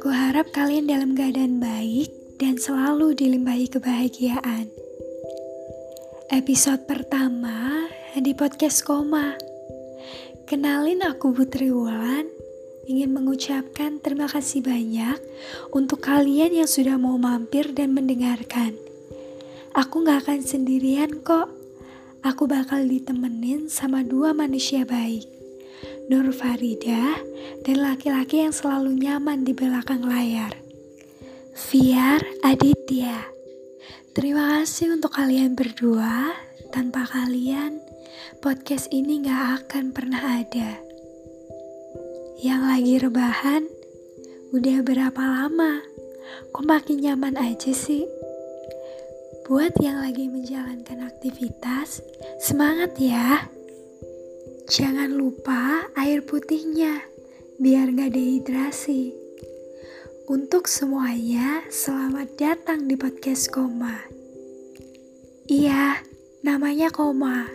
kalian dalam keadaan baik dan selalu dilimpahi kebahagiaan. Episode pertama di podcast Koma. Kenalin aku Putri Wulan, ingin mengucapkan terima kasih banyak untuk kalian yang sudah mau mampir dan mendengarkan. Aku gak akan sendirian kok. Aku bakal ditemenin sama dua manusia baik. Nur Farida, dan laki-laki yang selalu nyaman di belakang layar. Fiar Aditya. Terima kasih untuk kalian berdua. Tanpa kalian, podcast ini gak akan pernah ada. Yang lagi rebahan, udah berapa lama? Kok makin nyaman aja sih? Buat yang lagi menjalankan aktivitas, semangat ya! Jangan lupa air putihnya, biar gak dehidrasi. Untuk semuanya, selamat datang di podcast Koma. Iya, namanya Koma.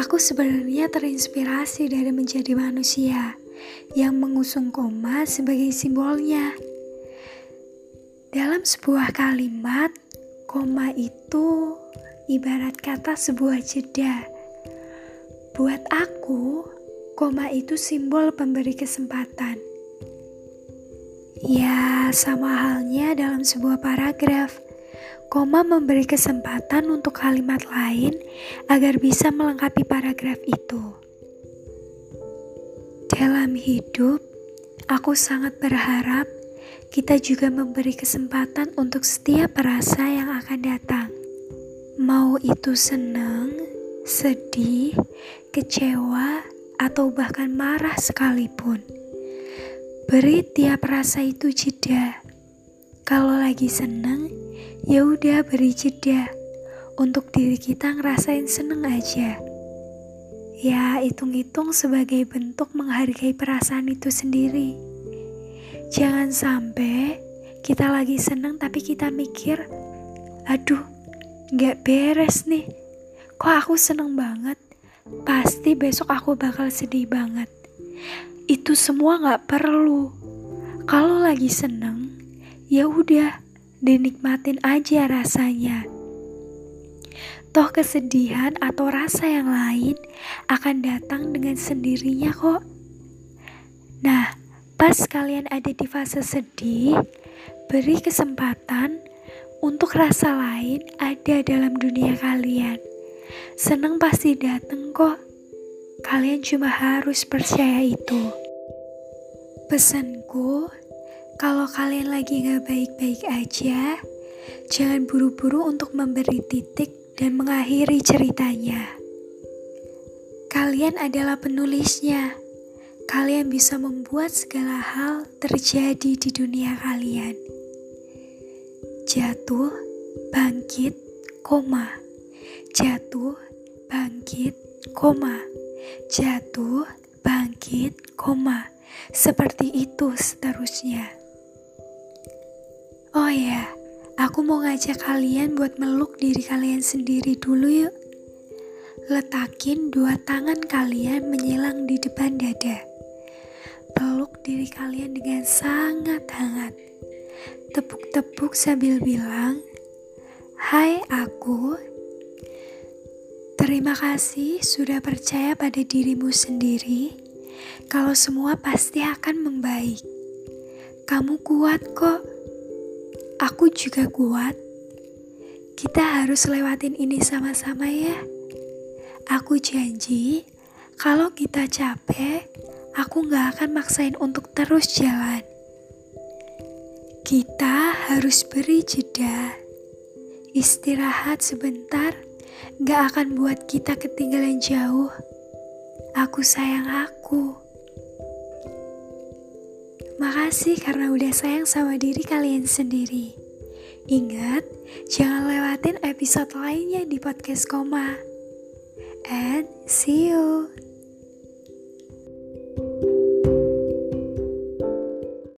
Aku sebenarnya terinspirasi dari menjadi manusia yang mengusung koma sebagai simbolnya. Dalam sebuah kalimat, koma itu ibarat kata sebuah jeda Buat aku, koma itu simbol pemberi kesempatan. Ya, sama halnya dalam sebuah paragraf. Koma memberi kesempatan untuk kalimat lain agar bisa melengkapi paragraf itu. Dalam hidup, aku sangat berharap kita juga memberi kesempatan untuk setiap rasa yang akan datang. Mau itu senang, sedih, kecewa, atau bahkan marah sekalipun. Beri tiap rasa itu jeda. Kalau lagi seneng, ya udah beri jeda. Untuk diri kita ngerasain seneng aja. Ya, hitung-hitung sebagai bentuk menghargai perasaan itu sendiri. Jangan sampai kita lagi seneng tapi kita mikir, aduh, gak beres nih Kok aku seneng banget? Pasti besok aku bakal sedih banget. Itu semua gak perlu. Kalau lagi seneng, ya udah dinikmatin aja rasanya. Toh kesedihan atau rasa yang lain akan datang dengan sendirinya kok. Nah, pas kalian ada di fase sedih, beri kesempatan untuk rasa lain ada dalam dunia kalian. Seneng pasti dateng kok. Kalian cuma harus percaya itu. Pesanku, kalau kalian lagi gak baik-baik aja, jangan buru-buru untuk memberi titik dan mengakhiri ceritanya. Kalian adalah penulisnya. Kalian bisa membuat segala hal terjadi di dunia kalian. Jatuh, bangkit, koma jatuh, bangkit, koma, jatuh, bangkit, koma, seperti itu seterusnya. Oh ya, aku mau ngajak kalian buat meluk diri kalian sendiri dulu yuk. Letakin dua tangan kalian menyilang di depan dada. Peluk diri kalian dengan sangat hangat. Tepuk-tepuk sambil bilang, Hai aku, Terima kasih sudah percaya pada dirimu sendiri. Kalau semua pasti akan membaik. Kamu kuat kok. Aku juga kuat. Kita harus lewatin ini sama-sama ya. Aku janji, kalau kita capek, aku gak akan maksain untuk terus jalan. Kita harus beri jeda, istirahat sebentar gak akan buat kita ketinggalan jauh. Aku sayang aku. Makasih karena udah sayang sama diri kalian sendiri. Ingat, jangan lewatin episode lainnya di podcast Koma. And see you.